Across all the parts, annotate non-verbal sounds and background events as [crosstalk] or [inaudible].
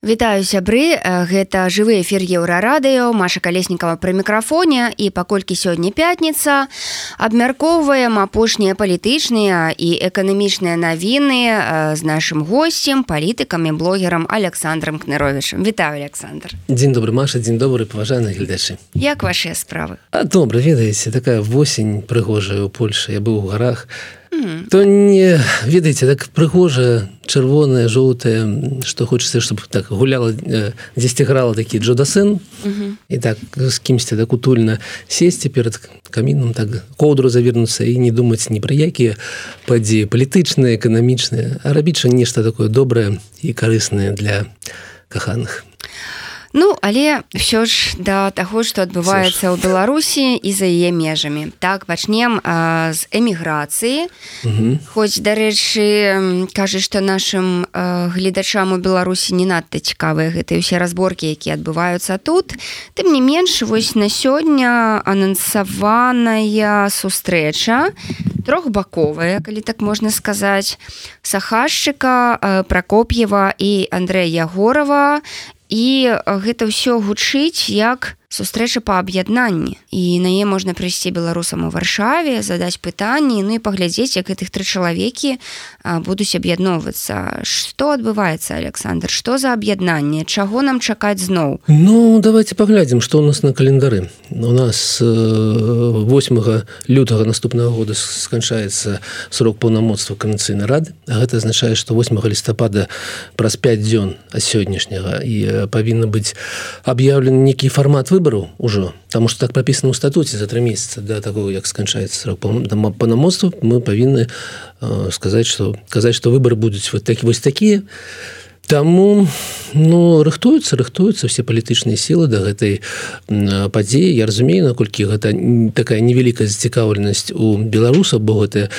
Вітаю сябры. Гэта жывы эфір еўрарадыё. Маша калеснікава пры мікрафоне. І паколькі сёння пятніца абмяркоўваем апошнія палітычныя і эканамічныя навіны з нашым госцем палітыкам і блогерам александром кныровичам Вітаю Александр. Дзень добрый Маша дзень добры паважаны гледачы. Як вашыя справы? А добра ведаеце такая восень прыгожая у Польше я быў у гарах то не ведаеце так прыгожая чырвоная жоўтая что хочется чтобы так гуляла дзесьці грала такі джодасын і так з кімсьці так утульна сесці перад каміном так коўдру завернуцца і не думаць ні пра якія падзеі палітычныя эканамічныя а рабіць нешта такое добрае і карыснае для каханых Ну але ўсё ж да таго што адбываецца ў беларусі і за яе межамі. Так пачнем а, з эміграцыі. Хоць дарэчы кажа што нашим гледачам у беларусі не надта цікавыя гэтыя ўсе разборкі якія адбываюцца тут. Тым не менш вось на сёння анансаваная сустрэча трохбаковая калі так можна сказаць сахашчыка пракоп'ева і Андрэя ягорова і гэта ўсё гучыць як сустрэча па аб'яднанні. І на е можна прыйсці беларусам у варшаве задаць пытанні ну і паглядзець як гэтых тры чалавекі будуць аб'ядноўвацца. Что адбываецца Александр что за аб'яднанне? Чаго нам чакаць зноў? Ну давайте паглядзім что у нас на календары. У нас 8 лютага наступнага года сканчаецца срок паўнамоцтва канцыйнай рады. Гэта азначае что 8 лістапада праз 5 дзён а сённяшняга. І павінна быць аб'яўлены нейкі фармат вы выбору уже потому что так прописано у статуте за три месяца до того як сканчается срок. Панамоцтва мы павінны э, сказать что казаць что выборы будуць вот такі вось такие Таму ну рыхтуюцца рыхтуюцца все палітычныя сілы да гэтай падзеі. Я разумею наколькі гэта такая невялікая зацікаўленасць у беларуса бо гэта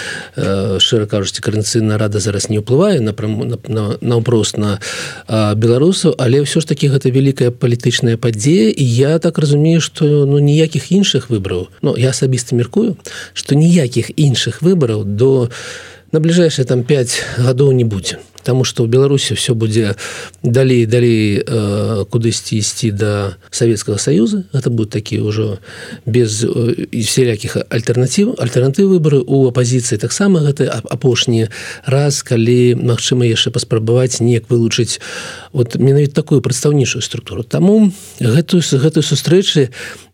шчыра кажуць каранцыйна рада зараз не ўплывае наўпрост на, на, на беларусаў але ўсё ж таки гэта вялікая палітычная падзея. І я так разумею что ну ніякіх іншых выбраў Ну я асабіста мяркую что ніякіх іншых выбараў до на бліжэйшие там 5 гадоў не будзе Таму што ў Беларусі все будзе далей далей э, кудысьці ісці да Савецкага саюза это будут такія ўжо без э, всялякіх альтэрнатыў альтэрнатыў выборы у апозіцыі таксама гэта апошні раз калі Мачыма яшчэ паспрабаваць неяк вылучыць вот менавіта такую прадстаўнейшую структуру. Таму гэтую гэтую сустрэчы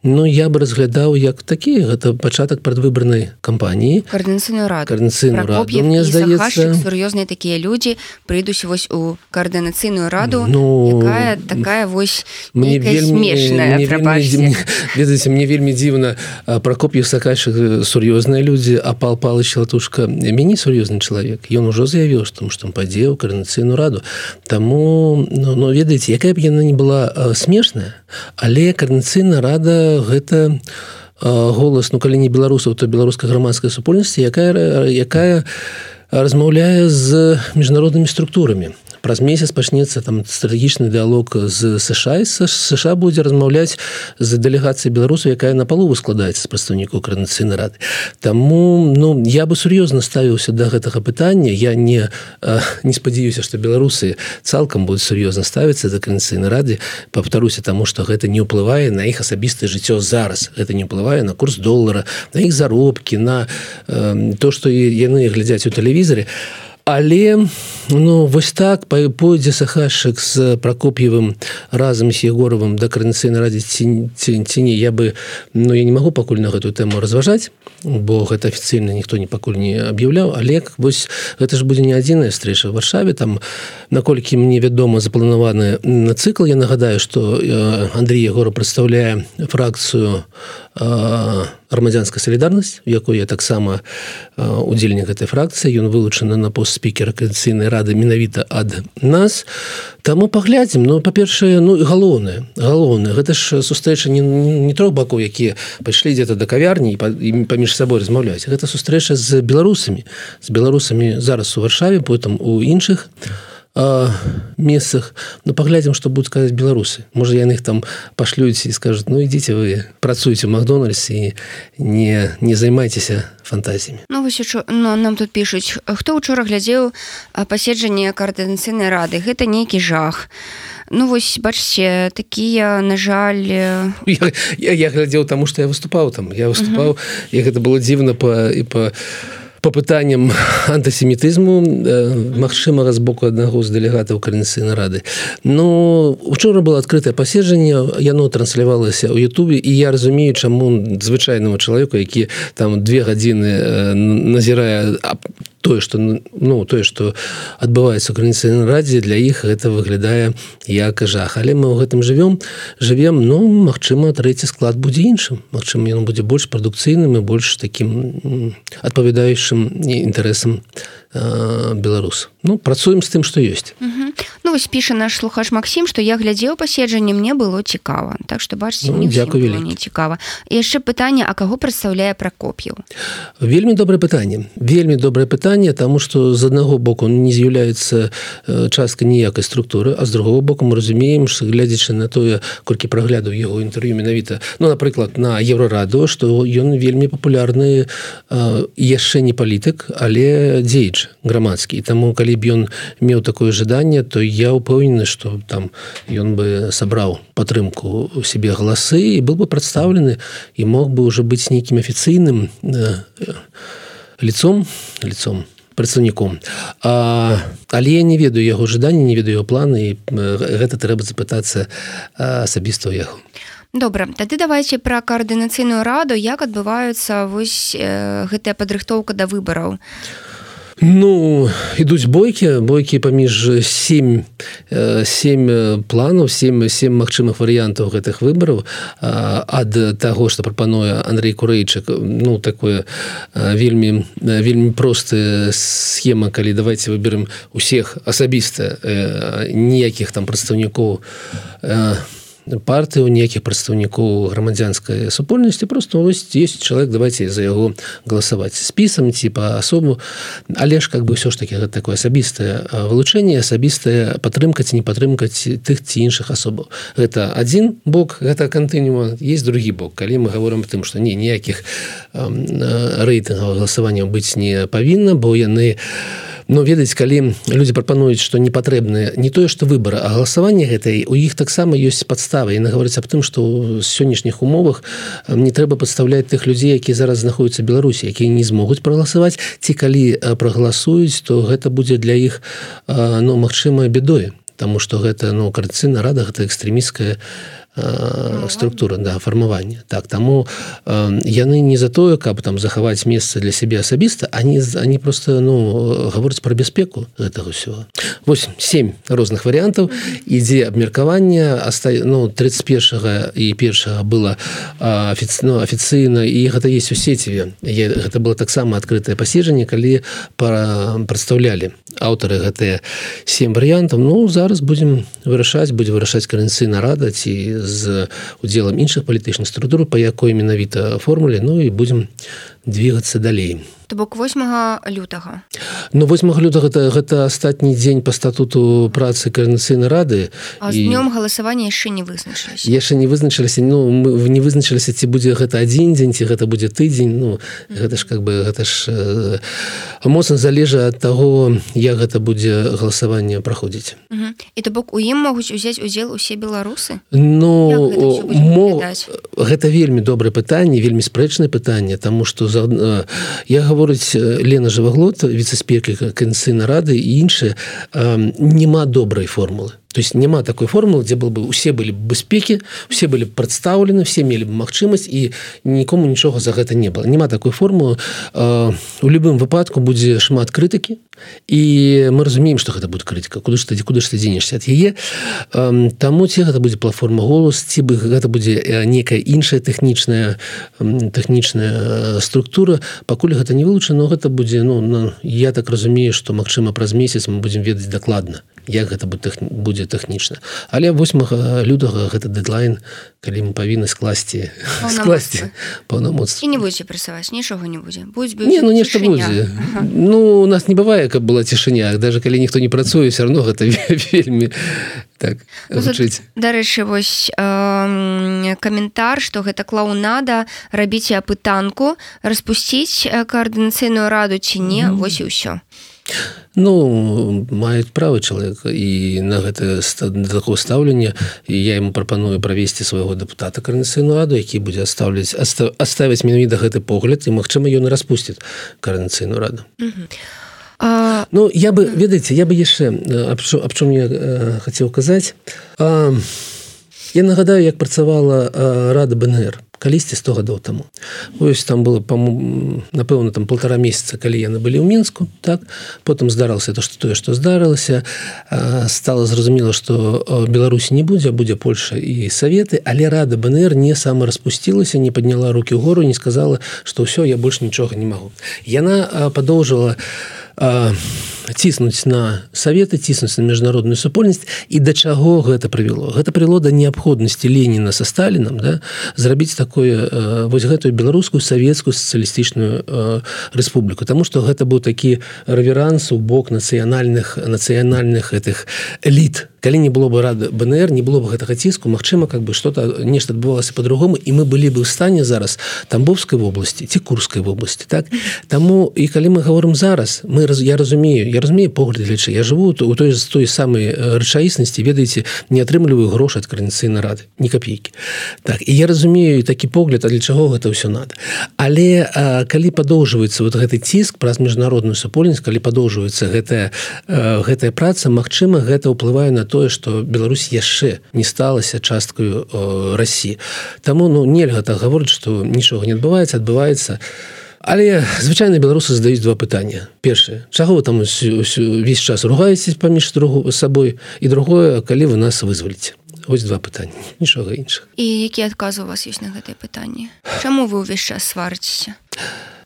Ну я бы разглядаў як такі гэта пачатак прадвыбарнай кампаніі. Каардынацыйную раду. Каардынацыйную раду. Мне здаецца сур'ёзныя такія людзі прыйдуць вось у каардынацыйную раду ну якая, такая вось мне смешная [laughs] ведаеце мне вельмі дзіўна пракоп'ю сакайшых сур'ёзныя людзі а пал палыч латушка мяне сур'ёзны чалавек. Ён ужо заявіў што што падзеў каардынацыйную раду. Таму ну, ну ведаеце якая б яна не была смешная але каардынацыйная рада гэта голас ну калі не беларусаў то беларускай грамадскай супольнасці якая якая размаўляе з міжнароднымі структурамі праз месяц пачнецца там стратэгічны дыалог з сша сша будзе размаўляць з дэлегацыяй беларусу якая на палову складаецца з прадстаўнікаў карнацыйнай рады. Таму ну я бы сур'ёзна ставіўся до гэтага пытання. Я не не спадзяюся что беларусы цалкам будуць сур'ёзна ставіцца за канцыйнай рады. Паўтаруся таму что гэта не ўплывае на іх асабістае жыццё зараз. Это не ўплывае на курс долара на іх заробкі на э, то что яны глядзяць у тэлевізоре а але ну вось так пойдзе сахашчык з прокоп'евым разам з егоровым да карнацыйнай радзе ціні я бы ну я не могу пакуль на гэтую тэму разважаць бо гэта афіцыйна ніхто не пакуль не аб'яўляў. Але вось гэта ж будзе не адзіная стрэча варшаве там наколькі мне вядома запланаваны на цыкл я нагадаю что Андрей егора прадстаўляе фракцыю грамадзянская солідарнасць якой я таксама удзельнік гэтай фракцыі. Ён вылучаны на пост спікера канцыйнай рады менавіта ад нас таму паглядзім. Ну па-першае ну галоўнае галоўнае. Гэта ж сустрэча не, не трох бакоў якія пайшлі дзе-то да кавярні і паміж сабой размаўляць. Гэта сустрэча з беларусамі. З беларусамі зараз у варшаве потым у іншых. а месцах но паглядзім что будуць сказаць беларусы можа яны их там пашлюць і скажуць ну ідзіце вы працуеце макдональдс і не не займайцеся фантазіямі ну, ну, нам тут пишутць хто учора глядзеў паседжанне каардынацыйнай рады? Гэта нейкі жах Ну вось бачце такія на жаль [laughs] я, я, я глядзеў таму што я выступаў там. Я выступаў uh -huh. і гэта было дзіўна па і па по пытанням антысемітызму магчымага з боку аднаго з дэлегатаў каренцыйнай рады Ну учора было адкрытае паседжанне яно транслявалася ў Ютубе і я разумею чаму звычайнага чалавека які там две гадзіны назірае тое что ну тое что адбываецца украінцыйнай радзе для іх гэта выглядае як жах. Але мы ў гэтым живвем живвем ну Мачыма трэці склад будзе іншым. Мачым ён будзе больш прадукцыйным і больш таким адпавядаючым інтарэсам беларус ну працуем з тым что ёсць Ну вось піша наш слухач Макссім што я глядзеў паседжанне мне было цікава. Так што бачце ну, дзякую не цікава яшчэ пытанне а каго прадстаўляе пракоп'ю вельмі добрае пытанне. Вельмі добрае пытанне тому что з аднаго боку не з'яўляецца частка ніякай структуры а з другого боку мы разумеем что глядзячы на тое колькі праглядаў яго інтэрв'ю менавіта ну напрыклад на еўрараду что ён вельмі папулярны яшчэ не палітык але дзеяч грамадскі. Таму калі б ён меў такое жаданне то я упэўнены что там ён бы сабраў падтрымку у себе галасы і был бы прадстаўлены і мог бы уже быць нейкім афіцыйным э, лицом лицом прадстаўніком. Але я не ведаю яго жаданне не ведаю планы і гэта трэба запытацца асабіста яго. Добра тады давайте пра каардынацыйную раду як адбываюцца вось э, гэтая падрыхтоўка да выбараў. у Ну ідуць бойкі бойкі паміж 7 7 планаў 7 7 магчымых варыянтаў гэтых выбараў. Ад таго што прапануе Андрей курэйчык ну такое вельмі вельмі простая схема калі давайте выберем усіх асабіста ніякіх там прадстаўнікоў на партыі у нейкіх прадстаўнікоў грамадзянскай супольнасці просто ось есть чалавек давайте за яго галасаваць. Спісам ці па асобу але ж как бы ўсё ж таки гэта такое асабістае вылучэнне асабістая падтрымка ці не падтрымкаць тых ці іншых асобаў. Гэта один бок гэта кантынума есть другі бок. Калі мы говорим тым что не ніякіх рэйтынгаў галасавання быць не павінна бо яны у но ведаць калі люди прапануюць что не патрэбны не тое что выбора а галасаванне гэтай у іх таксама ёсць подставы і наговорыць аб тым что сённяшніх умовах не трэба подставлять тых людзей якія зараз знаходзяцца беларусі якія не змогуць прагаласаваць. Ці калі прагаласуюць то гэта будзе для іх ну магчыма бедой Таму что гэта ну карцына рада гэта экстрэміская структура да фармавання так таму э, яны не за тое каб там захаваць месца для сябе асабіста они они просто ну гавораць про бяспеку гэтага ўсё восьось семь розных варыянтаў. Ідзе абмеркаванне аста ну 31 і першага было афіцыйно афіцыйна і гэта есть у сеціве гэта было таксама адкрытае паседжанне калі пара прадстаўлялі аўтары гэтыя семь варыянтаў. Ну зараз будзем вырашаць будзе вырашаць карэнцыйна рада ці з удзелам іншых палітычных структур по якой менавіта формуле. Ну і будем двигацца далей. То бок 8 лютага. Ну 8 лютага гэта, гэта астатні дзень по статуту працы карнацыйнай рады. Днём галасавання яшчэ не вызначылася яшчэ не вызначыліся. Ну мы не вызначыліся ці будзе гэта адзін дзень ці гэта будзе тыдзень. Ну гэта ж как бы гэта ж э, моцна залежа ад таго як гэта будзе галасаванне праходзіць. І то бок у ім могуць узяць удзел усе беларусы? Ну гэта вельмі добрае пытанне вельмі спрэчнае пытанне тому что за я гаворыць Лена жываглот віцеспекі канцыйна рады і іншыя няма добрай формулы то есть няма такой формулы дзе был бы усе былі бяспекі все былі прадстаўлены все мелі б магчымасць і нікому нічога за гэта не было няма такой формулы у любым выпадку будзе шмат крытыкі і мы разумеем что гэта будет крытыка. Куды ж тады куды ж ты дзенешся ад яе? Таму ці гэта будзе платформа голос ці бы гэта будзе некая іншая тэхнічная тэхнічная структура. Пакуль гэта не вылучана гэта будзе ну я так разумею что магчыма праз месяц мы будзем ведаць дакладна як гэта будзе тэхнічна. Але 8 лютага гэта дэдлайн калі мы павінны скласці скласці паўнамоц не будзе прасаваць нічога не будзе. Не, ну нешта будзе. Ага. ну у нас не бывае каб была цішыня. Даже калі ніхто не працуе все равно гэта вельмі так ну, дарэчы вось э, каментар что гэта клоунада рабіць апытанку распусціць каардынацыйную раду ці не mm. вось і ўсё Ну маюць права чалавека і на гэта такое стаўленне. Я ему прапаную правесці свайго депутата карнацыйную раду які будзе астаўляць аставіць менавіта гэты погляд і магчыма ён распусціць карнацыйную раду. А... Ну я бы ведаеце я бы яшчэ аб чым я хацеў казаць. А, я нагадаю як працавала рада бнр калісьці 100 гадоў таму ось там было напэўна там полтора месяца калі яны былі ў мінску так потым здарылася то что тое что здарылася стало зразумела что Беларусі не будзе будзе Польша і советы але рада БНР не сама распусцілася не подняла руки гору не сказала что ўсё я больше нічога не магу яна подоўжила а ціснуць на саветы ціснуць на міжнародную супольнасць. І да чаго гэта прывяло? Гэта прыло да неабходнасці Леніна са сталінам да зрабіць такое вось гэтую беларускую савецкую сацыялістычную рэспубліку. Таму што гэта быў такі рэверанс у бок нацыянальных нацыянальных гэтых эліт калі не было бы рада БНР не было бы гэтага ціску Мачыма как бы что-то нешта адбывалася по-другому і мы былі бы ў стане зараз тамбовской вобласці ці курской вобласці так? Таму і калі мы говорим зараз мы раз я разумею я разумею погляд лічы я живу у той з той самой рэчаіснасці ведаеце не атрымліваю грошы ад каранцыйнай рады не копейкі так і я разумею такі погляд а для чаго гэта ўсё надо але а, калі падоўжваецца вот гэты ціск праз міжнародную супольнасць калі падоўжваецца гэтая гэтая праца Мачыма гэта ўплывае на тое что Беларусь яшчэ не сталася часткаю Росі Таму ну нельга так гаворыць что нічога не адбываецца адбываецца. Але звычайна беларусы задаюць два пытання першае чаго вы там увесь час ругаецесь паміж другу сабой? І другое калі вы нас вызваліце? Вось два пытання нічога іншых і які адказ у вас ёсць на гэтае пытанне Чаму вы ўвесь час сварыцеся?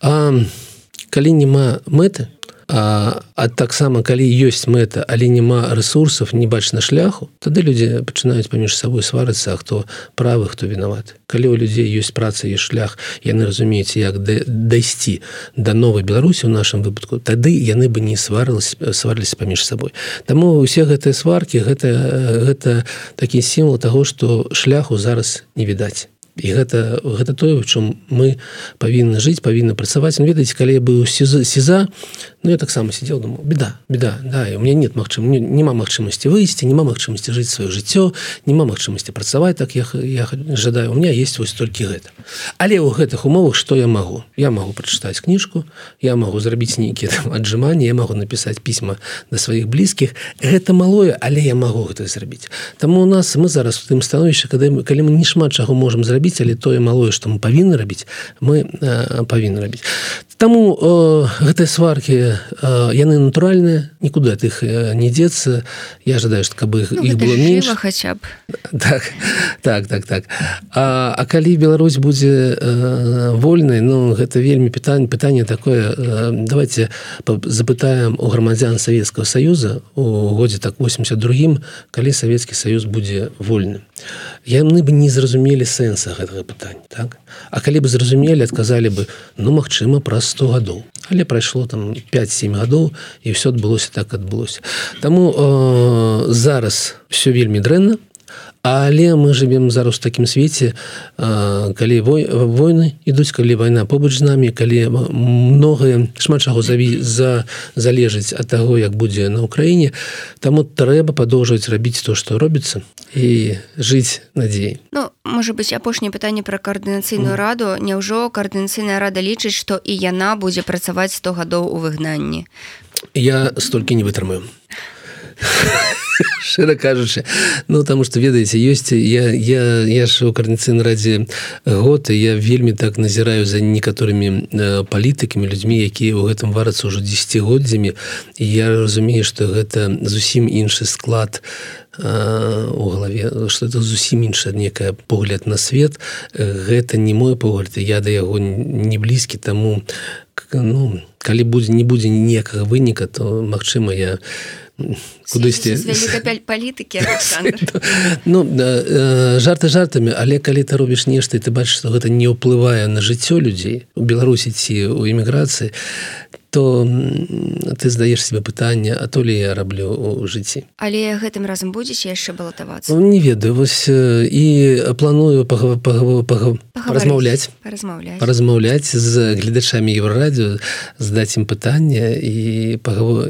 Калі няма мэты А, а таксама калі ёсць мэта але няма ресурсов не бачна шляху тады людзі пачынаюць паміж сабой сварыцца хто правы хто вінаваты калі у людзей ёсць праца і шлях яны разумеюць як дайсці да новой беларусі у нашым выпадку тады яны бы не сварылись сварылись паміж сабой Таму усе гэтыя сваркі гэта гэта такі сімвал того что шляху зараз не відаць і гэта гэта тое в чым мы павінны жыць павінны працаваць. Ведаеце калі я быў сеза сеза Ну я таксама сидел думал беда беда да у меня нет магчым няма магчымасці выйсці няма магчымасці жыць сваё жыццё няма магчымасці працаваць так я я жадаю у меня есть вось толькі гэта але ў гэтых умовах что я могу я могу прачытаць кніжку я могу зрабіць нейкіе аджыманні я могу написать пісьма да сваіх блізкіх. Гэта малое але я могу гэта зрабіць. Таму у нас мы зараз у тым становішча калі мы калі мы не шмат чаго можемм зрабіць але тое малое что мы павінны рабіць мы э, павінны рабіць Таму э, гэтыя сваркі яны натуральныя нікуды ад іх не дзецца. Я жадаю каб іх, ну, іх было менш. хаця б. [laughs] Так так так так. А, а калі Беларусь будзе э, вольнай Ну гэта вельмі пытанне пытанне такое э, давайте запытаем у грамадзян Савецкага союза у годзе так 82 калі Савецкі союз будзе вольным. Яны бы не зразумелі сэнса гэтага пытання так? А калі бы зразумелі адказалі бы ну магчыма праз 100 гадоў але прайшло там 5-7 гадоў і все адбылося так адбылося Таму э, зараз все вельмі дрэнна але мы живвем зараз у такім свеце калі вой войны ідуць калі вайна побач з намі калі многае шмат чаго заві за залежыць ад таго як будзе на Украіне таму трэба падоўжваць рабіць то што робіцца і жыць надзей Ну можа быть апошняе пытанне пра каардынацыйную раду. Няўжо каардынацыйная рада лічыць што і яна будзе працаваць 100 гадоў у выгнанні? Я столькі не вытрымаю [laughs] шчыра кажучы ну таму что ведаеце ёсць я я я ж у карніцыйна радзе год і я вельмі так назіраю за некаторымі палітыкамі людзьмі якія ў гэтым варацца ўжо десятгоддзямі я разумею что гэта зусім іншы склад у галаве что это зусім інша некая погляд на свет. Гэта не мой погляд я да яго не блізкі таму ну калі будзе не будзе ніякага выніка то магчыма я кудысьці палітыкі [laughs] ну жарты жартамі але калі ты робіш нешта ты бачыш што гэта не ўплывае на жыццё людзей у беларусі ці у эміграцыі то ты здаеш себе пытанне а то ли я раблю у жыцці але гэтым разам будзеце яшчэ балатавацца? Ну, не ведаю вось і планую паговорку размаўляць размаўляць з гледачамі еўрарадыо здаць ім пытанне і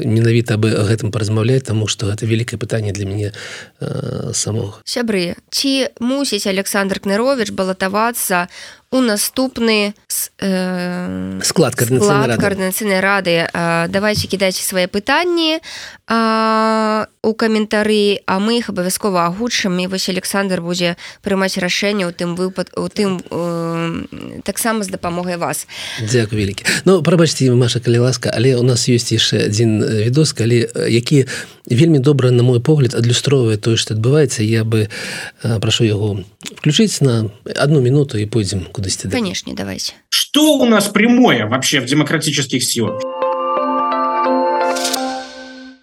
менавіта бы гэтым паразмаўляць таму што гэта вялікае пытанне для мяне э, самого сябры ці мусіць Александр кнырович балатавацца у наступны э, склад каардынацыйнай рады. Э, давайте кідайце свае пытанні э, у каментары а мы іх абавязкова агучым і вось Александр будзе прымаць рашэнне у тым выпад у тым э, таксама з дапамогай вас. Дякую вялікі Ну прабачце Маша калі ласка але у нас ёсць яшчэ адзін відос калі які вельмі добра на мой погляд адлюстроўвае тое што адбываецца я бы э, прашу яго включыць на одну минуту і пойдзем куда кудысьці конечно давайте. Что у нас прямое вообще в демократических силах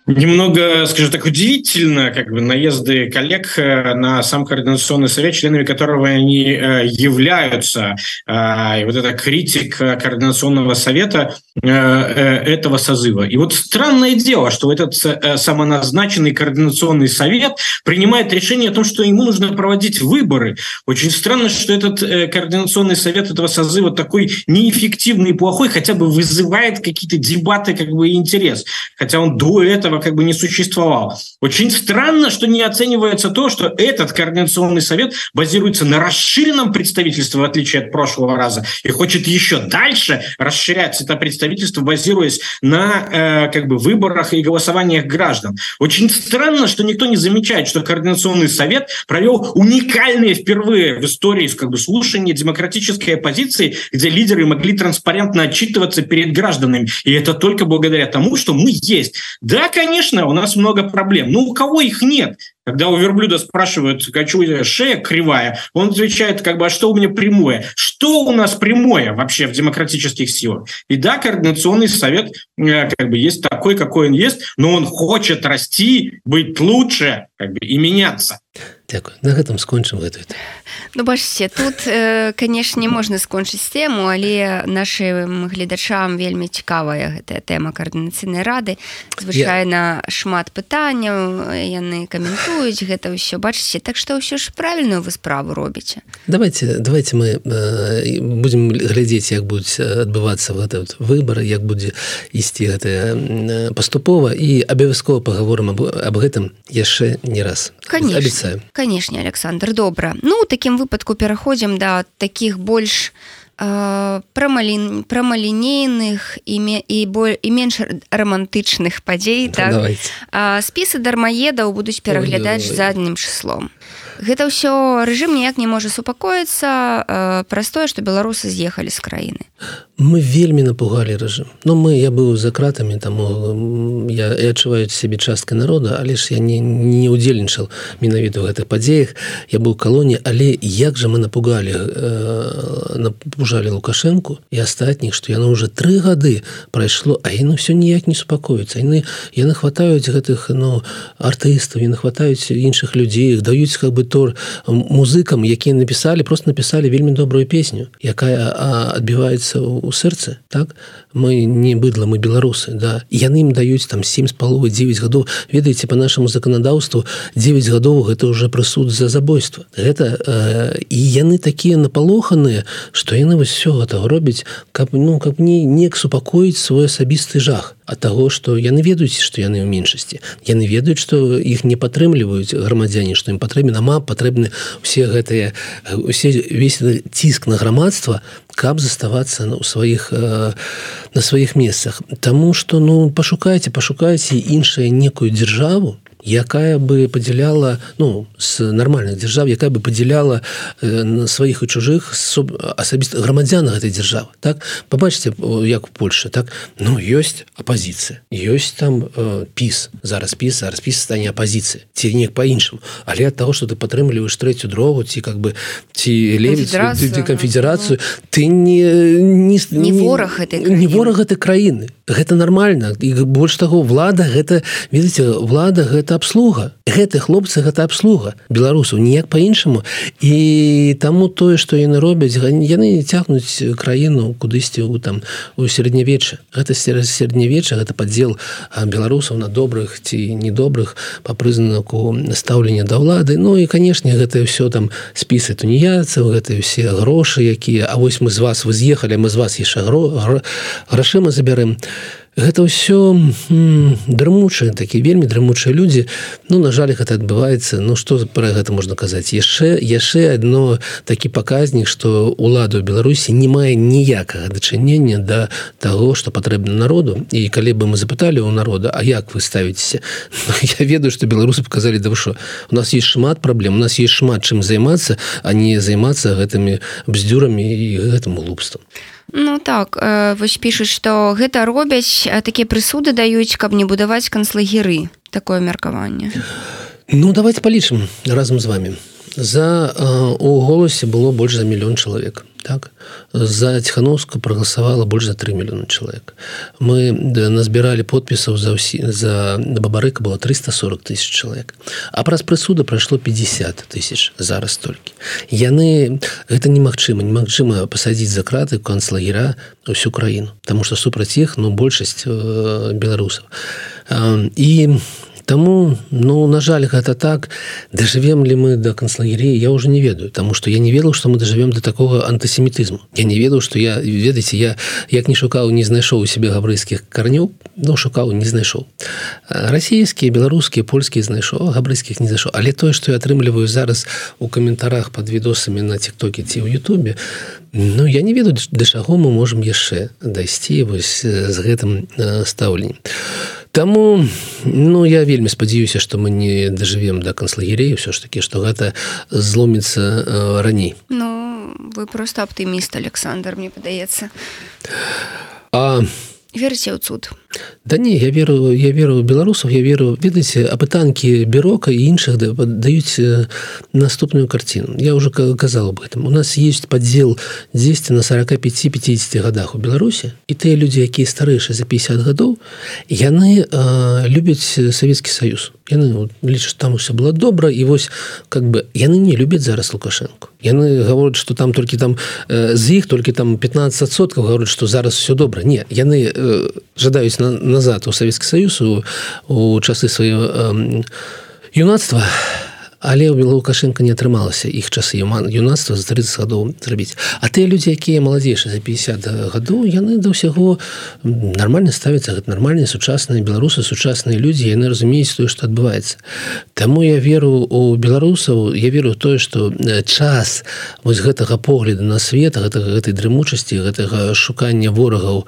Немного, скажем так, удивительно, как бы наезды коллег э, на сам координационный совет, членами которого они э, являются. А, и вот эта критика координационного совета э, этого созыва. И вот странное дело, что этот самоназначенный координационный совет принимает решение о том, что ему нужно проводить выборы. Очень странно, что этот координационный совет этого созыва такой неэффективный и плохой, хотя бы вызывает какие-то дебаты как бы интерес. Хотя он до этого как бы не существовал. Очень странно, что не оценивается то, что этот координационный совет базируется на расширенном представительстве, в отличие от прошлого раза, и хочет еще дальше расширять это представительство, базируясь на э, как бы выборах и голосованиях граждан. Очень странно, что никто не замечает, что координационный совет провел уникальные впервые в истории как бы слушания демократической оппозиции, где лидеры могли транспарентно отчитываться перед гражданами. И это только благодаря тому, что мы есть. Да, конечно, конечно, у нас много проблем. Но у кого их нет? Когда у верблюда спрашивают, хочу шея кривая, он отвечает, как бы, а что у меня прямое? Что у нас прямое вообще в демократических силах? И да, Координационный совет э, как бы есть такой, какой он есть, но он хочет расти, быть лучше как бы, и меняться. Дякую. На гэтым скончым гэтую. Ну бачце, тут э, канешне можна скончыць тэму, але нашым гледачам вельмі цікавая гэтая тэма каардынацыйнай рады. Звычайна Я... шмат пытанняў яны каментуюць гэта ўсё бачыце, так што ўсё ж правільную вы справу робіце. Давайте давайте мы э, будзем глядзець, як будуць адбывацца гэты вот выбары, як будзе ісці гэтая э, паступова і абавязкова паговорым аб, аб гэтым яшчэ не раз. Конечно канешне Александр добра ну у такім выпадку пераходзім да таких больш прамалін прамалінейных іме і боль і менш романтычных падзей так, так? спісы дармаедаў будуць пераглядаць заднім числом. Гэта ўсё рэжым ніяк не можа супакоіцца праз тое што беларусы з'ехалі з краіны мы вельмі напугалі рэжым. Но ну, мы я быў за кратамі таму я адчуваю сябе часткай народа але ж я не не удзельнічаў менавіта ў гэтых падзеях. Я быў калоні але як жа мы напугалі э, напужалі лукашэнку і астатніх што яно уже тры гады прайшло а яно все ніяк не супакоіцца. Яны яны хватаюць гэтых ну артыстаў і нахватаюць іншых людзей даюць как бы тор музыкам якія напісалі просто напісалі вельмі добрую песню якая адбіваецца у сэрцы так? Мы не быдла мы беларусы да? Яны ім даюць там сем з паловы 9 гадоў. Ведаеце по нашаму заканадаўству 9 гадоў гэта уже прысуд за забойства. Гэта э, і яны такія напалоханыя что яны вось все гэта робяць каб ну каб не неяк супакоіць свой асабісты жах ад таго што яны ведаюць што яны ў меншасці яны ведаюць што іх не падтрымліваюць грамадзяне што ім патрэбен ама патрэбны все гэтыя усе весь ціск на грамадства каб заставацца у сваіх на сваіх месцах. Таму што ну пашукайце пашукайце іншая некую дзяржаву якая бы падзяляла ну с нармальных дзяржав якая бы падзяляла э, на сваіх і чужых асабіста грамадзяна гэтай дзяржавы так? Побачыце як у Польше так? Ну ёсць апозіцыя ёсць там э, піс зараз піс распіс стане апозіцыі ці не по-іншаму але ад того что ты падтрымліваеш трэцю дорогу ці как бы ці левіць канфедерацыю ты не не, не вораг не вораг гэтай краіны гэта нормально. І больш таго влада гэта ведаце влада гэта гэта абслуга. Гэты хлопцы гэта абслуга. Беларусаў ніяк по-іншаму і таму тое что яны робяць яны цягнуць краіну кудысьці у там у сярэднявечча. Гэта сярэднявечча гэта падзел беларусаў на добрых ці недобрых по прызнаку стаўлення да ўлады. Ну і канешне гэта все там спісы туніяцаў гэта все грошы якія. А вось мы з вас вы з'ехалі мы з вас яшчэ гро грашыма забярем гэта ўсё дрымучыя такі вельмі дрымучыя людзі. Ну на жаль гэта адбываецца. Ну што пра гэта можна казаць? Яшчэ яшчэ одно такі паказнік што ўладу Беларусі не мае ніякага дачынення да таго што патрэбна народу. І калі бы мы запыталі у народа А як вы ставіцеся? [laughs] Ну, Я ведаю што беларусы показалі да що у нас есть шмат праблем у нас есть шмат чым займацца а не займацца гэтымі бздюрамі і гэтым глупствам Ну так вось пішуць што гэта робяць такія прысуды даюць каб не будаваць канцлагеры. Такое меркаванне. Ну давайте палічым разам з вами за э, у голасе было больш за мільён чалавек так? За тихохановска проголосавала больш за 3 мільёны чалавек мы да, назбіралі подпісаў за ўсі за бабарыка было 340 тысяч чалавек а праз прысуда прайшло 50 тысяч зараз толькі яны гэта немагчыма немагчыма пасадзіць за краты канцлагера всю краіну тому что супраць іх но ну, большасць э, беларусаў э, і Таму ну на жаль гэта так. Дажывем ли мы до канцлагерей я уже не ведаю тому что я не ведал что мы дажывем до такого антысемітызму я не ведаў что я ведаеце я як не шукаў не знайшоў у себе габрыйскіх карнёў но шукаў не знайшоў расійскія беларускія польскія знайшоў габрыйскіх не зайшоў але тое что я атрымліваю зараз у каментарах под відосамі на тиктоке ці ў Ютубе Ну я не ведаю да чаго мы можемм яшчэ дайсці вось з гэтым стаўленнем. а Таму ну я вельмі спадзяюся што мы не дажывем да канцлагерей ўсё ж такі што гэта зломіцца э, раней. Ну вы просто аптыміст Александр мне падаецца. А верце ў цуд. Да не я веру я веру беларусаў я веру ведаеце апытанкі бюрока і іншых да, даюць наступную карціну я уже казал об этом у нас есть поддзел 10 на 45-50 годах у беларусі і тыя людзі якія старэйшыя за 50 гадоў яны любяць савецкі союз яны лічаць там все было добра і вось как бы яны не любяць зараз лукашенко яны гавораць что там толькі там э, з іх толькі там 15соткаў гавораць что зараз все добра не яны э, жадаюць на, назад у Савецкі Саюз у, у часы сваё э, юнацтва але ў Лукашенко не атрымалася іх часы юнацтва за 30 гадоў зрабіць. А тыя людзі якія маладзейшыя за 50 гадоў яны да ўсяго нормально ставяцца гэта нармальныя сучасныя беларусы сучасныя людзі яны разумеюць тое што адбываецца. Таму я веру у беларусаў я веру тое што час вось гэтага погляду на свет гэтага гэтай дрымучасці гэтага шукання ворагаў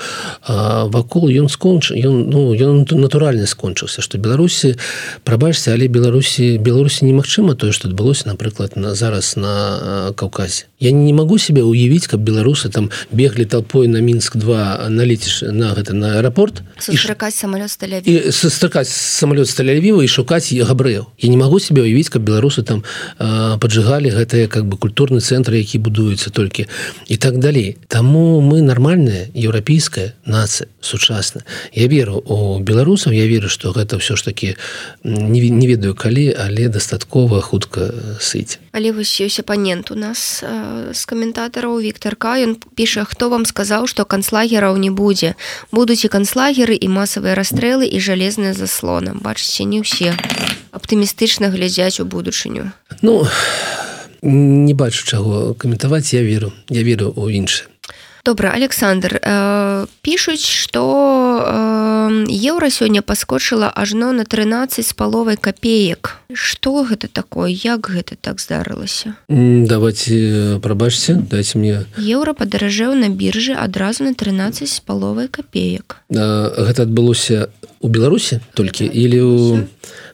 вакол ён сконч ён ну ён натуральна скончыўся што беларусі прабачце але беларусі беларусі немагчыма магчыма тое што адбылося напрыклад на зараз на каўказе я не могу себе уявіць каб беларусы там беглі толпой на мінск 2 налеціш на гэта на аэрапорт сустракаць самолет сустракаць самолет сталявіва і шукаць габрэяў я не могу себе уявіць каб беларусы там поджигалі гэтыя как бы культурны цэнтр які будуецца толькі і так далей Таму мы нармальная еўрапейская нацыя сучасна я веру у беларусаў я веру что гэта все ж таки не, не ведаю калі але дастаткова гатова хутка сыць але вось ёсць апанент у нас э, з каментатараў Віктарка ён піша хто вам сказаў што канцлагераў не будзе? Будуць і канцлагеры і масавыя расстрэлы і жалезныя заслона бачыце не ўсе аптымістычна глядзяць у будучыню Ну не бачу чаго каментаваць я веру я веру у іншае добра Александр э, пішуць что э, еўра сёння паскочыла ажно на 13 з паловай копеек. Что гэта такое? Як гэта так здарылася? Давайте прабачце дайте мне. Еўра падаражэў на біржы адразу на 13 з паловай копеек. Гэта адбылося у беларусі толькі или у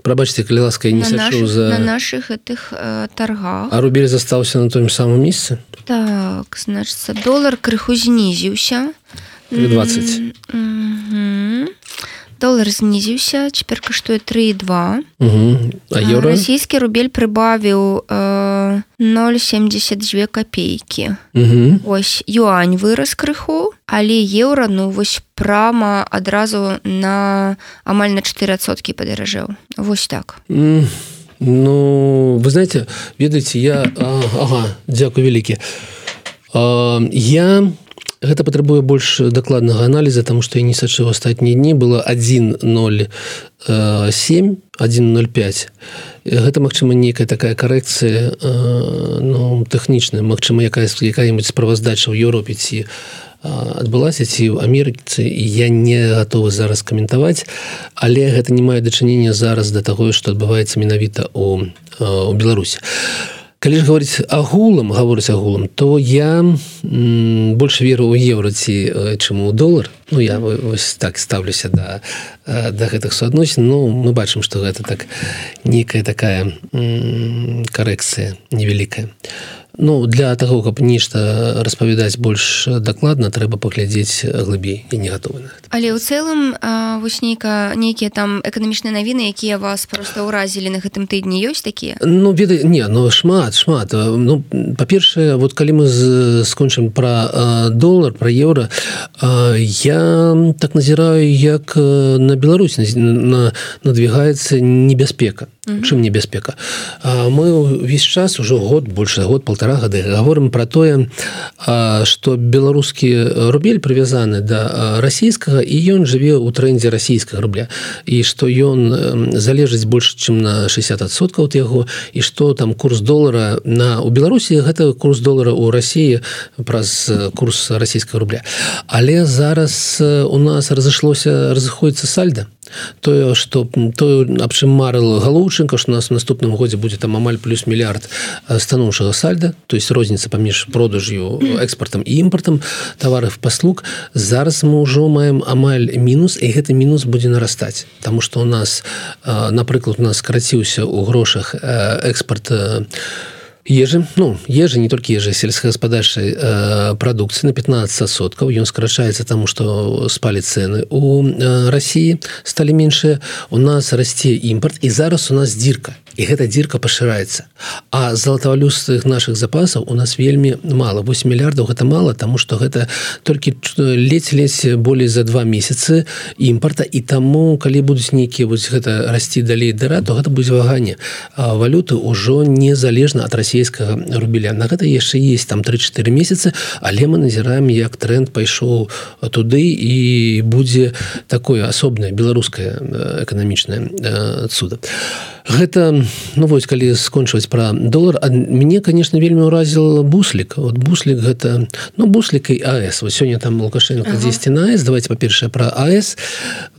прабачце калі ласка не наших, за на наших гэтых э, торгах. А рубель застаўся на том самом месцы так значится долар крыху знізіўся 20 долар знізіўся цяпер каштуе 32 а расійскі рубель прыбавіў э, 0,72 копейкі ось юань вырас крыху але еўра ну вось прама адразу на амаль на 4соткі падаражэў вось так. Mm. Ну вы знаете ведаеце я а, ага, дзякую вялікі я гэта патрабуе больш дакладнага аналіза тому что я не сачыў астатнія дні. Было 10 07 105 гэта магчыма нейкая такая карэкцыя ну тэхнічная Мачыма якая якая-нибудь справаздача ў Еўропе ці адбылася ці ў Амерыцы я не готовы зараз каментаваць. Але гэта не мае дачынення зараз да таго што адбываецца менавіта у, у Беларусі. а калі ж говорить агулам гаворыць агулам то я больше веру у еўра ці чаму долар. Ну я вось так ставлюся да да гэтых суадносін. Ну мы бачым что гэта так некая такая карэкцыя невялікая Ну для того каб нешта распавядаць больш дакладна трэба паглядзець глыбей і не гатовы але ў цэлым вось нейка нейкія там эканамічныя навіны якія вас просто ўразілі на гэтым тыдні ёсць такія? Ну веда не ну шмат шмат. Ну па-першае вот калі мы скончым про долар про еўра я так назіраю як на Беларусь на надвігаецца небяспека чым небяспека? Мы увесь час ужо год больше год полтора гады говорим про тое что беларускі рубель прывязаны да расійскага і ён жыве ў трендзе расійскага рубля. І что ён залежыць больше чым на 60соткаў от яго і что там курс долара на у беларусі гэта курс долара у Росіі праз курс расійскага рубля. Але зараз у нас разышлося разыходіцца сальда тое что тое аб чым марыла галоўчынка что нас в наступным годзе будзе там амаль плюс мільярд станоўчага сальда то есть розніца паміж продажю экспортам і імпортам товаров паслуг зараз мы ўжо маем амаль мінус і гэты мінус будзе нарастаць тому что у нас напрыклад у нас скараціўся у грошах экспорт у ежы ну ежы не толькі ежы сельскагаспадарчай э, прадукцыі на 15 соткаў ён скрачаецца таму што спалі цены. У э, Росіі сталі меншыя у нас расце імпорт і зараз у нас дзірка і гэта дзірка пашыраецца. А золотавалюстых наших запасаў у нас вельмі мало 8 мільярдаў гэта мало тому что гэта толькі ледзь-ледзь болей за два месяцы імпорта і таму калі будуць нейкія вось гэта расці далей дыра то гэта будзе ваганне. Валюты ўжо незалежна ад расійскага рубеля. На гэта яшчэ есть там 3-4 месяцы але мы назіраем як тренд пайшоў туды і будзе такое асобнае беларускае эканамічнае цуда гэта ну вось калі скончваць пра долар мне конечно вельмі ўразіл буслік. Вот буслік гэта ну буслікай АС вот сёння там лукашенко ага. 10 на АС давайте па-першае пра АС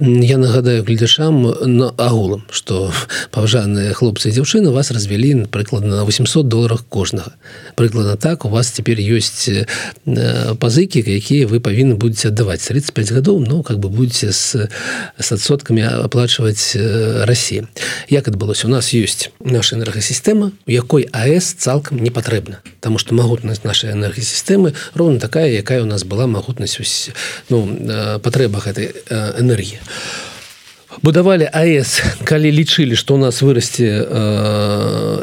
я нагадаю гледачам на агулам что паважаныя хлопцы дзяўчыны вас развялі прыкладна на 800 долларах кожнага. Прыкладна так у вас цяпер ёсць пазыкі якія вы павінны будете аддаваць. 35 гадоў ну как бы будете с с адсоткамі аплачваць Росси як адбылося у нас ёсць наша энергасістэма у якой АС цалкам не патрэбна Таму што магутнасць нашай энергасістэмы роўна такая якая у нас была магутнасць ну, патрэба гэтай энергіі. Будавалі АС калі лічылі што у нас вырасце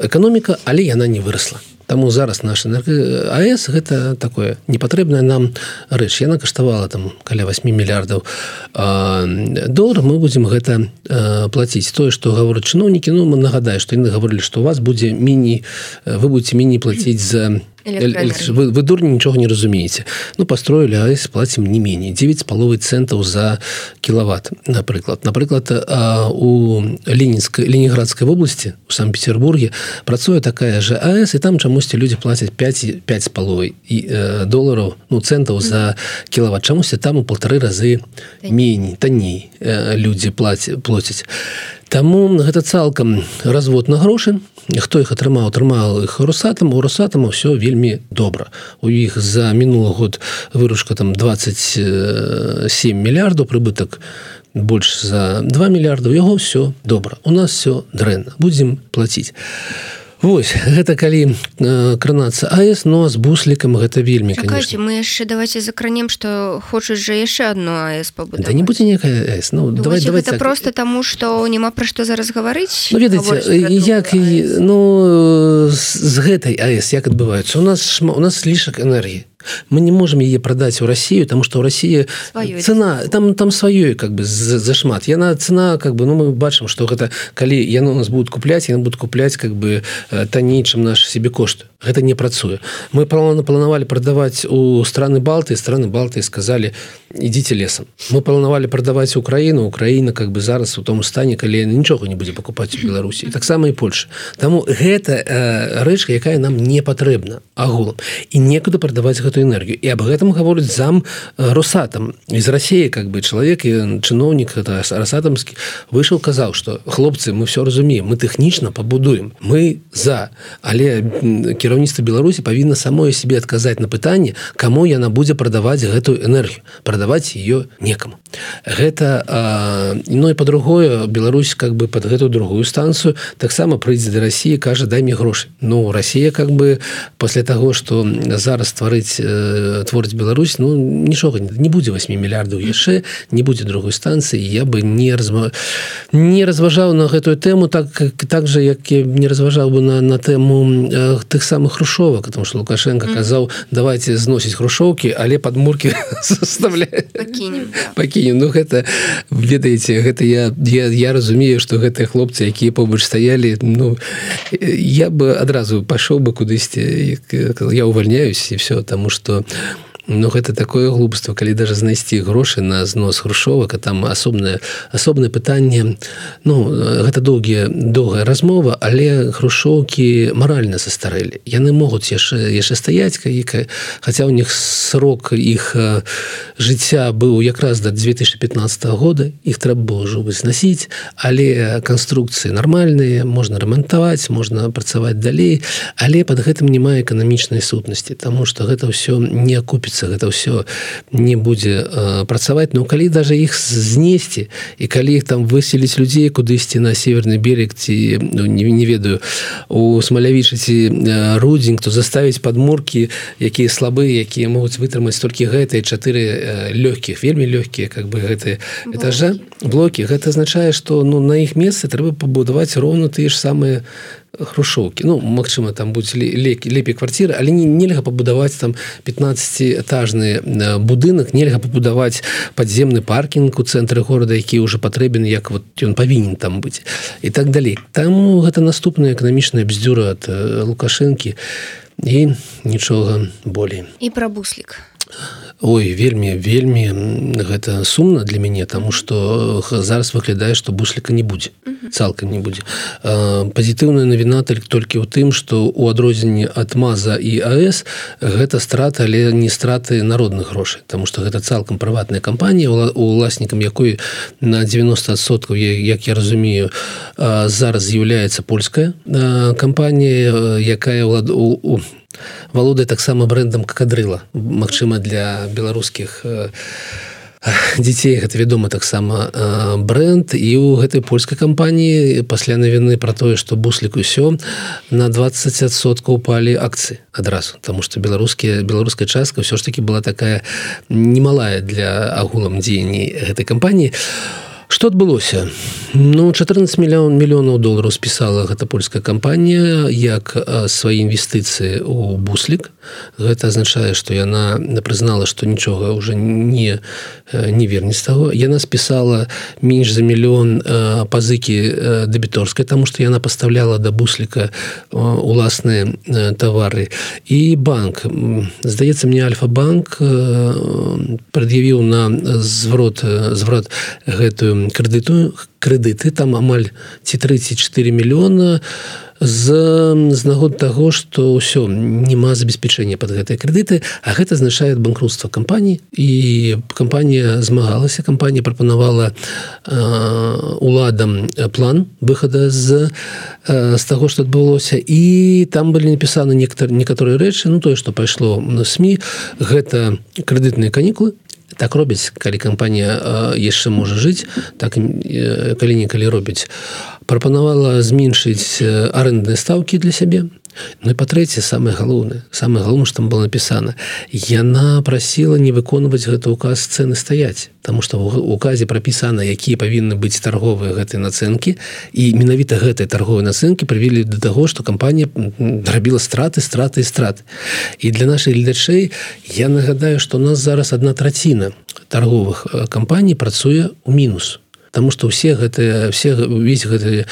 эканоміка але яна не вырасла Таму зараз наш АС гэта такое непатрэбная нам рэч. Яна каштавала там каля 8 мільярдаў долар. Мы будзем гэта плаціць. Тое што гавораць чыноўнікі Ну мы нагадаю што яны гаварылі што у вас будзе міні вы будете міні плаціць за вы, вы дурні нічога не разумееце ну построили АС платим не менее. 9 з паловай центаў за кіловат напрыклад напрыклад у ленінской леніградской области у санкт-петербурге працуе такая же АС і там чамусьці люди платят 5 5 з паловай і э, долларов ну центаў за кіловат чамусьці там у полторы разы меней танней э, люди платят плоціць Таму гэта цалкам развод на грошы. Хто іх атрымаў атрымаў іх русатам у русатама все вельмі добра. У іх за мінулы год выручка там 27 мільярдаў прыбытак больш за 2 мільярдаў яго все добра. У нас все дрэнна. Будзем плаціць Вось гэта калі э, кранацца АС но ну, з буслікам гэта вельмі Чакайте, мы яшчэ давайте закранем что хочуць жа яшчэ одно АС да не будзе некая ну, давай, давай так. просто таму что няма пра што зараз гаварыць? Ну, ведаце як і ну з гэтай АС як адбываецца? У нас шма, у нас лішак энергії мы не можем яе продать у Россию тому что у России Своё цена там там сваёй как бы зашмат яна цена как бы ну мы бачым что гэта калі яно у нас будут куплять яны будут куплять как бы э, танней чым наш себе кошт. Гэта не працуе мы плана планавалі продавать у страны балты страны балты сказали идите лесом мы планавалі продавать Украину Украина как бы зараз у том стане калі нічога не будзе покупать у Беларусі таксама і Польша. Тому гэта э, рэч якая нам не патрэбна агулам. І некуды продавать гэту энергію і об гэтым гаворыць зам э, росатам из России как бы чалавек і чыноўнік это расатамскі выйшаў казаў что хлопцы мы все разумеем мы тэхнічна пабудуем мы за. Але кіраўніцтва Беларусі павінна самое себе адказаць на пытанне кому яна будзе прадаваць гэтую энергію прадаваць ее некаму гэта ну і по-другое Беларусь как бы под гэтую другую станцыю таксама прыйдзе до России кажа дай мне грошы Ну Россия как бы пасля того что зараз стварыць э, творыць Беларусь Ну нічога не, не будзе 8 мільярдаў яшчэ не будзе другой станцыі я бы не разма... не разважаў на гэтую тэму так так же як я не разважаў бы на на тэму э, тых самых хрушовак потому что лукашенко казаў давайте зносіць хрушоўкі але подмурки составляет [laughs] пакінем Ну гэта ведаеце гэта я я, я разумею что гэтыя хлопцы якія побач стаялі Ну я бы адразу пашоў бы кудысьці я увольняюсь і все тому что Ну гэта такое глупство калі даже знайсці грошы на знос хрушовак а там асобнае асобнае пытанне. Ну гэта доўгія доўгая размова але хрушоўкі маральна састарэлі яны могуць яшчэ яшчэ стаяць каіка хаця ў них срок іх жыцця быў якраз да 2015 года іх трэба было ўжо зносіць але канструкцыі нармальныя можна рамантаваць можна працаваць далей але под гэтым не мае эканамічнай сутнасці тому что гэта ўсё не окупіцца хочется гэта все не будзе э, працаваць но калі даже іх знесці і калі іх там выселіць людзей кудысьці на северный берег ці ну, не, не ведаю у смалявічы ці э, рудзень то заставіць подмурки якія слабыя якія могуць вытрымаць толькі гэтыя чатыры э, лёгкіх вельмі лёгкія как бы гэты этажа блоки. гэта азначае что ну на іх месцы трэба пабудаваць роўна тыя ж самыя хрушоўкі Ну Мачыма там будзе лекі лепей квартиры але не нельга пабудаваць там 15этажны э, будынак нельга пабудаваць подземны паркінг у цэнтры горада які ўжо патрэбен як вот ён павінен там быць і так далей там гэта наступная эканамічная бздюра ад э, лукашэнкі і нічога болей і пра буслік Ой вельмі вельмі гэта сумна для мяне тому что зараз выглядае что бусліка не будзе цалкам не будзе. Пазітыўная навіна толькі ў тым что у адрозненні ад маза і АС гэта страта але не страты народных грошай тому что гэта цалкам прыватная кампанія уласнікам якой на 90соткаў як я разумею зараз з'яўляецца польская кампанія якая ўлад у, у валодае таксама брэндам какадрыла Мачыма для беларускіх э, дзяцей. Гэта вядома таксама э, бренд. І у гэтай польскай кампаніі пасля навіны про тое что буслік усё на 20сотка упалі акцыі адразу. Тому что беларускія беларуская частка ўсё ж таки была такая немалая для агулам дзеянні гэтай кампаніі. а что адбылося? Ну 14 мільён мільёнаў долараў спісала гэта польская кампанія як свае інвестыцыі у буслік. Гэта азначае что яна прызнала что нічога уже не не верне з таго. Яна спісала менш за мільён пазыкі дэбіторскай тому что яна паставляла да бусліка уласныя тавары. І банк. Здаецца мне альфа-банк прад'явіў на зврот зврат гэтую крэдыту крэдыты там амаль ці 34 мільёна з з нагод таго што ўсё няма забеспячэння под гэтыя крэдыты а гэта азначае банкрутства кампаній і кампанія змагалася кампанія прапанавала уладам план выхада з з таго што адбылося. І там былі напісаны некаторы некаторыя рэчы ну тое што пайшло на сМ гэта крэдытныя канікулы так робіць калі кампанія яшчэ можа жыць так калі-нікалі робіць. Прапанавала зменшыць арэндныя стаўкі для сябе Ну і па-трэцяе самае галоўнае самае галоўнае што там было напісана яна прасіла не выконваць гэты указ цены стаяць Таму што ў указе прапісана якія павінны быць торговыя гэтыя нацэнкі і менавіта гэтай торговай нацэнкі прывілі да таго што кампанія рабіла страты страты і страт і для нашай гледачэй я нагадаю што у нас зараз одна траціна торговых кампаній працуе ў мінус Таму што ўсе гэтыя все увесь гэты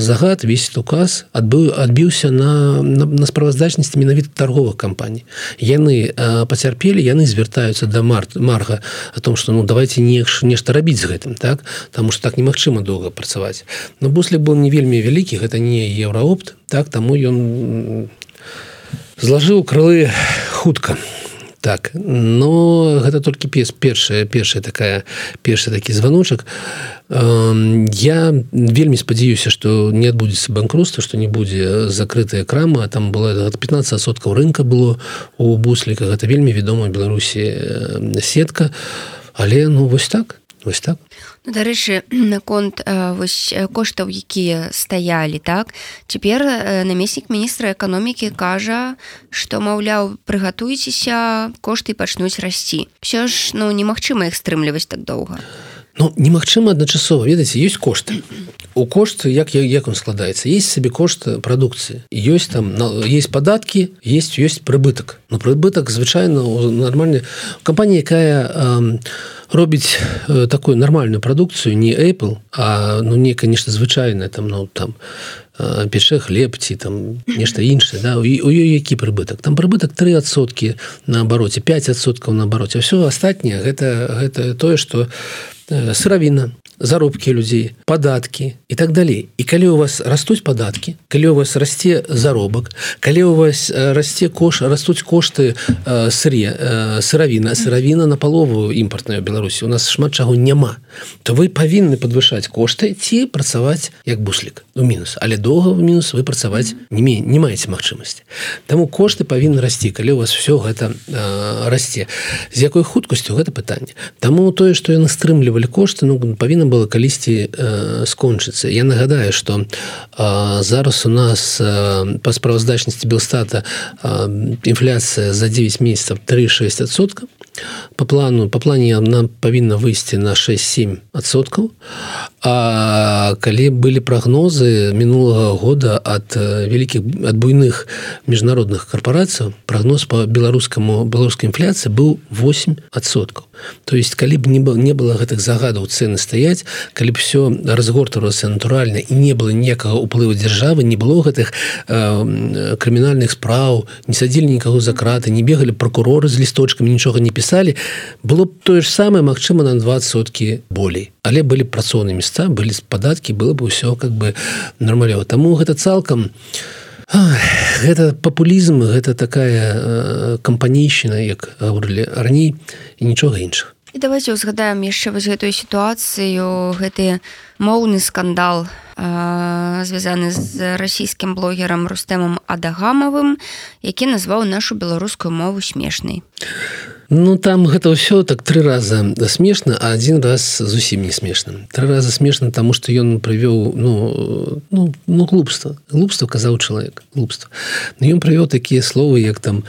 загад весь указ адбыў адбіўся на, на, на справаздачнасці менавіта торговых кампаній. Яны пацярпелі яны звяртаюцца да март марга о том что ну давайте не нешта рабіць з гэтым так? Там что так немагчыма доўга працаваць. Но буслік был не вельмі вялікі гэта не еўраопт так? Таму ён злажыў крылы хутка так но гэта толькі пес першая першая такая першы такі званочак. Я вельмі спадзяюся что не адбудзецца банкротства что не будзе закрытая крама. Там была 15соткаў рынка было у бусліка гэта вельмі вядома беларусі сетка. Але ну вось так вось так дарэчы [clears throat] наконт вось коштаў якія стаялі так? Цяпер намеснік міністра эканомікі кажа што маўляў прыгатуйцеся кошты пачнуць расці. Все ж ну немагчыма іх стрымліваць так доўга Ну немагчыма адначасова. Ведаеце ёсць кошты у кошт як як он складаецца? Есть сабе кошт прадукцыі. Ёсць там есть падаткі есть ёсць прыбытак. Но прыбытак звычайна нармальная кампанія якая э, робіць э, такую нармальную прадукцыю не Apple а ну не конечно звычайная там ну там э, печэ хлеб ці там нешта іншае да у ёй які прыбытак? Там прыбытак трысоткі на абароце 5соткаў на абароце. Все астатняе гэта гэта тое что э, сыравіна заробкі людзей падаткі і так далей і калі у вас растуць падаткі калі у вас расце заробак калі у вас расце кош растуць кошты э, сыр'е э, сыравіна сыравіна на палову імпартная беларусі у нас шмат чаго няма то вы павінны падвышаць кошты ці працаваць як буслік у мінус. Але доўга в мінус вы працаваць не ме не маеце магчымасці. Таму кошты павінны расці калі у вас все гэта э, расце. З якой хуткасцю гэта пытанне. Таму тое што яны стрымлівалі кошты ну павінна было калісьці э, скончыцца. Я нагадаю что э, зараз у нас э, па справаздачнасці белстата э, інфляцыя за 9 месяцев 36сотка по плану по плане она павінна выйсці на 6-7 адсоткаў А калі былі прагнозы мінулага года ад вялікіх ад буйных міжнародных карпорацыяў прагноз по беларускаму беларускай інфляцыі быў 8 адсоткаў то есть калі б не было не было гэтых загадаў цены стаять калі б все разгортавалася натуральна і не было ніякага уплыву дзяржавы не было гэтых э, крымінальных спраў не садзілі нікаго за краты не бегалі прокуроры з лісточкамі нічога не пісалі было б тое ж самае Мачыма на 20соткі болей. Але былі працоўныя места былі падаткі было бы ўсё как бы нармалёва таму гэта цалкам гэта папулізм гэта такая э, кампанейшчына як гаварылі раней і нічога іншых і давайте узгадаем яшчэ вось гэтую сітуацыю гэты моўны скандал звязаны з расійскім блогерам рустэмам адагамавым які назваў нашу беларускую мову смешнай Ну там гэта ўсё так тры раза смешна а один раз зусім не смешным три раза смешна тому что ён прывёў ну ну ну глупства глупства казаў чалавек глупства ён прывёў такія словы як там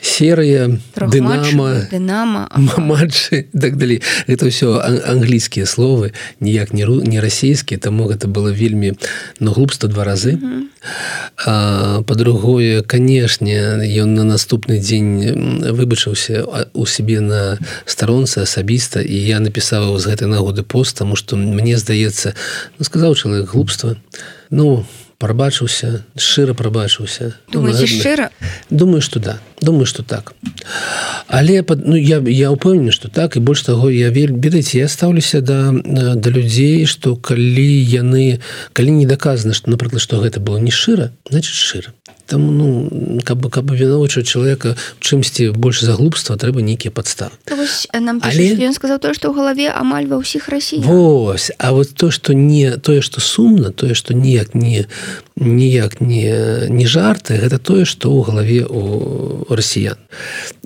серыя дынама дынама матчы так далей. Это ўсё англійскія словы ніяк не не расійскія таму гэта было вельмі но глупства два разы. По-другое канешне ён на наступны дзень выбачыўся у сябе на старонцы асабіста і я напісаў з гэтай нагоды пост тому что мне здаецца ну, сказаў чалавек глупства. Ну у прабачыўся шчыра прабачыўся шчыра? Думаю что да думаю что так. Але ну я я упэўнены что так і больш таго я вельмі ведаеце я стаўлюся да да людзей что калі яны калі не даказана что напрыклад что гэта было не шчыра значит шчыра там ну каб каб вінавочваць чалавека чымсьці больш за глупства трэба нейкія падставы нам Але... ён сказаў то што ў галаве амаль ва ўсіх рассій Вось А вот то што не тое што сумна тое што ніяк не ніяк не не жарты гэта тое што ў галаве у расіян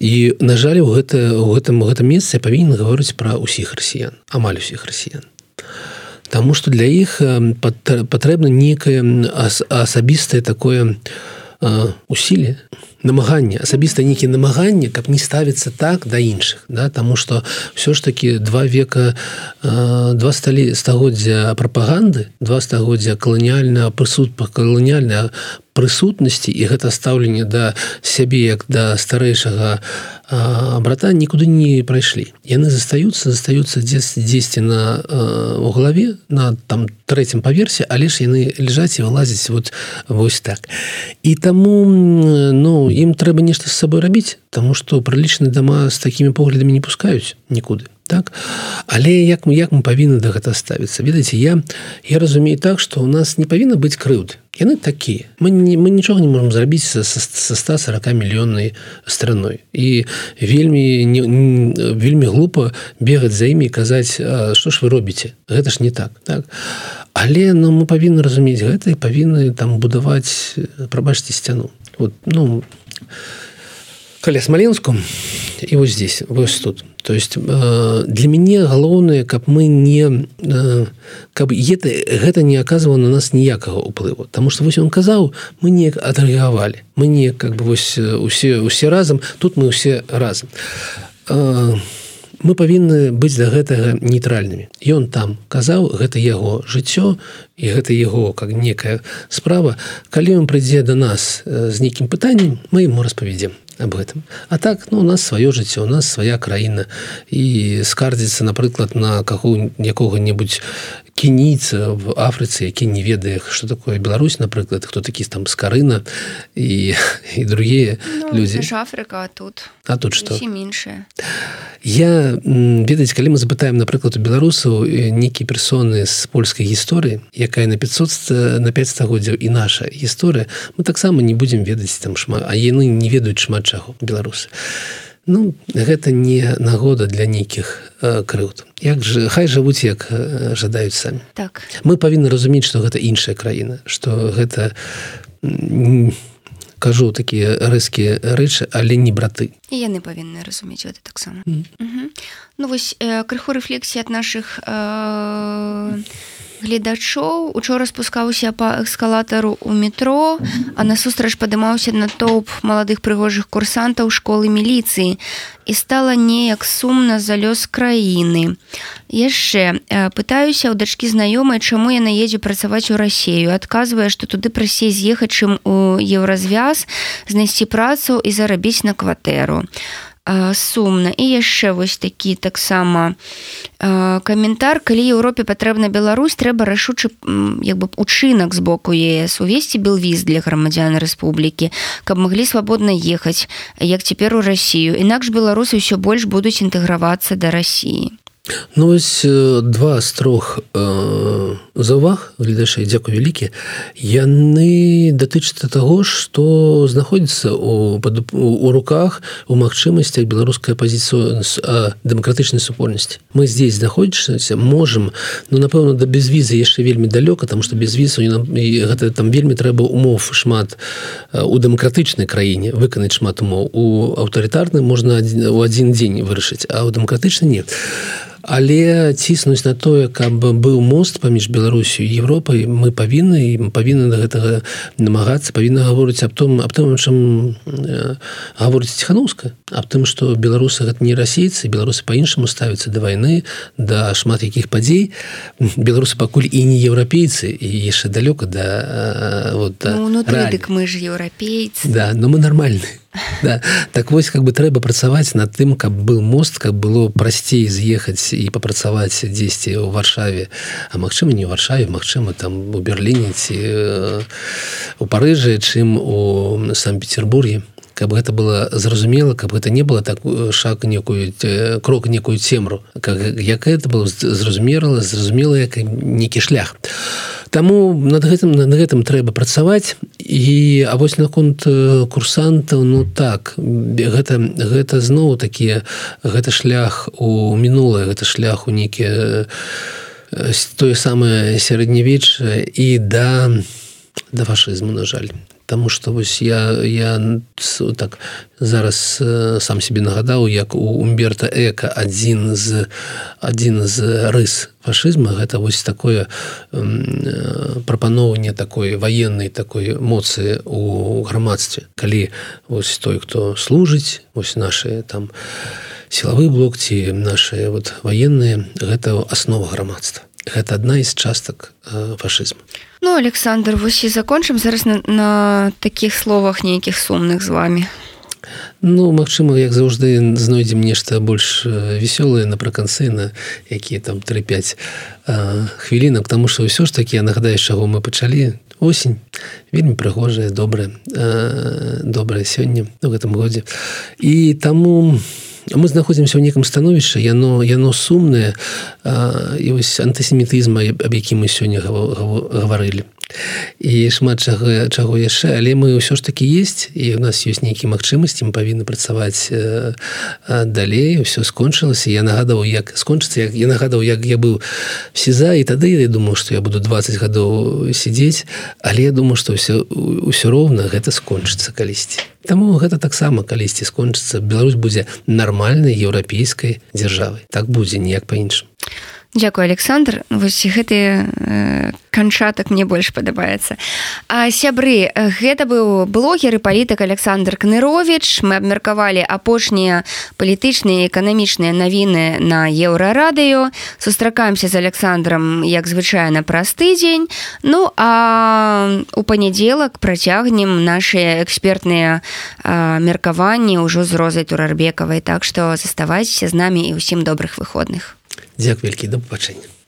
і на жаль у гэта у гэтым у гэтым месцы павінен гаворыць пра ўсіх расіян амаль усіх расіян Таму што для іх патрэбна некае асабістае такое усілі намаганне асабіста нейкі намаганне каб не ставіцца так да іншых да тому что все ж таки два века два сталі стагоддзя прапаганды два стагоддзя каланіальна прысуд па каланіальная прысутнасці і гэта стаўленне да сябе як да старэйшага брата нікуды не прайшлі яны застаюцца застаюцца дзесьці на у галаве на там трэцім паверсе але ж яны лежаць і вылазіць вот вось так. І таму ну ім трэба нешта з сабой рабіць тому что прылічны дома з такімі поглядамі не пускаюць нікуды так? Але як мы як мы павінны да гэта ставіцца? Ведаеце я я разумею так что у нас не павінна быць крыўды. Яны такія. Мы не мы нічога не можем зрабіць са, са 140 мільённай страной. І вельмі не, не вельмі глупо бегаць за імі казаць что ж вы робіце? Гэта ж не так так? Але но ну, мы павінны разумець гэта і павінны там будаваць прабачце сцяну. Вот ну каля смаленску і вось здесь вось тут. То есть э, для мяне галоўнае каб мы не э, каб гэта, гэта не аказвала на нас ніякага ўплыву Таму что вось он казаў мы неяк адрэагавалі мы не как бы вось усе усе разам тут мы усе разам э, мы павінны быць да гэтага нейтральнымі. Ён там казаў гэта яго жыццё і гэта яго как некая справа. Калі ён прыйдзе до нас з нейкім пытаннем мы ему распавядзем об этом. А так ну у нас сваё жыццё у нас свая краіна. І скардзіцца напрыклад на каго якога-небудзь кініца в Афрыцы які не ведае что такое Беларусь напрыклад хто такі там скарына і і [laughs] другія ну, людзі Афрыка тут а тут что? меньше. Я ведаць калі мы запытаем напрыклад у беларусаў нейкія персоны з польскай гісторыі якая на 500 на 5 стагоддзяў і наша гісторыя мы таксама не будзем ведаць там шмат а яны не ведаюць шмат чаго беларусы Ну гэта не нагода для нейкіх э, крыўд. Як же хай жывуць як э, жадаюць самі. Так. Мы павінны разумець што гэта іншая краіна што гэта кажу такія рэзкія рэчы але не браты. І яны павінны разумець гэта таксама. Mm. ну вось э, крыху рэфлексій ад наших э, гледачоў. Учора спускаўся по эскалатару у метро а насустрач падымаўся на топ маладых прыгожых курсантаў школы міліцыі. І стала неяк сумна за лёс краіны. Яшчэ пытаюся ў дачкі знаёмай чаму яна едзе працаваць у рассею. Адказвае што туды прасей з'ехаць чым у еўразвяз знайсці працу і зарабіць на кватэру. а сумна і яшчэ вось такі таксама каментар калі Еўропе патрэбна Беларусь трэба рашучы як бы учынак з боку ЕС. Увесці был віз для грамадзян рэспублікі каб маглі свабодна ехаць як цяпер у Росію інакш беларусы ўсё больш будуць інтэгравацца да Росіі Ну ось два з трох э, заўваг гледашай дзякуй вялікі. Яны датычацца таго што знаходзіцца у, у руках у магчымасцях беларускай пазіцыю дэмакратычнай супольнасці мы здесь знаходзішся можем ну напэўна да без візы яшчэ вельмі далёка там што без візу гэта там вельмі трэба умов шмат у дэмакратычнай краіне выканаць шмат умоў. У аўтарытарны можна у адзін дзень вырашыць а ў дэмакратычна нет а але ціснуць на тое каб быў мост паміж беларусю Европай мы павінны і павінны да гэтага намагацца. Павінна гаворыць аб том аб тым чым гаворыць ціхановска. Аб тым што беларусы гэта не расейцы беларусы по-іншаму ставяцца да вайны да шмат якіх падзей. Беларусы пакуль і не еўрапейцы і яшчэ далёка да вот да, ну, дык мы ж еўрапейцы. Да но мы нармальны [laughs] да. так вось как бы трэба працаваць над тым каб был мост каб было прасцей з'ехаць і папрацаваць дзесьці ў варшаве а магчыма не варшаве Мачыма там у берерліне ці э, у парыжы чым у санкт-петербурге каб гэта было зразумела каб гэта не было так э, шаг некую э, крок некую цемру как якая это было зразумела зразумела як некі шлях. Таму над гэтым над гэтым трэба працаваць. І а вось наконт э, курсантаў ну так гэта гэта зноў такія гэта шлях у мінулае гэта шлях у нейкія тое самае сярэднявечча і да да фашызму на жаль Таму что вось я я так зараз сам себе нагадаў як у умберта эка адзін з адзін з рыс фашизма гэта вось такое прапаноўванне такой военной такой моцы у грамадстве. Калі вось той хто служыць ось наши там сілавы блок ці наши вот военные гэта аснова грамадства. Гэта адна з частак фашизма Ну Александр вось і закончым зараз на, на таких словах нейкіх сумных з вами Ну Мачыма як заўжды знойдзем нешта больш вясёлае напрыканцы на якія там 3-5 хвілінак тому что ўсё ж таки я нагадаю чаго мы пачалі. Осень. Вельмі прыгожая добрая добрая сёння у гэтым годзе. І таму мы знаходзімся ў некам становішча яно яно сумнае і вось антысемітызма аб якім мы сёння гаварылі і шмат чаго чаго яшчэ. Але мы ўсё ж таки есть і у нас ёсць нейкія магчымасці мы павінны працаваць э, далей. Все скончылася. Я нагадаў як скончыцца як я нагадаў як я быў сеза і тады. Я думаю что я буду 20 гадоў сядзець. Але я думаю что все ўсё роўна гэта скончыцца калісьці. Таму гэта таксама калісьці скончыцца. Беларусь будзе нармальнай еўрапейскай дзяржавай. Так будзе ніяк па-іншаму Дякую Александр. Вось гэты э, канчатак мне больш падабаецца. А сябры гэта быў блогер і палітык Александр кнырович мы абмеркавалі апошнія палітычныя эканамічныя навіны на еўрарадыё. Сустракаемся з Александром як звычайна праз тыдзень. Ну а у панядзелак працягнем наши экспертныя меркаванні ўжо з розай турарбекавай. Так што заставайся з намі і ўсім добрых выходных Дзяк вялікі да пабачэння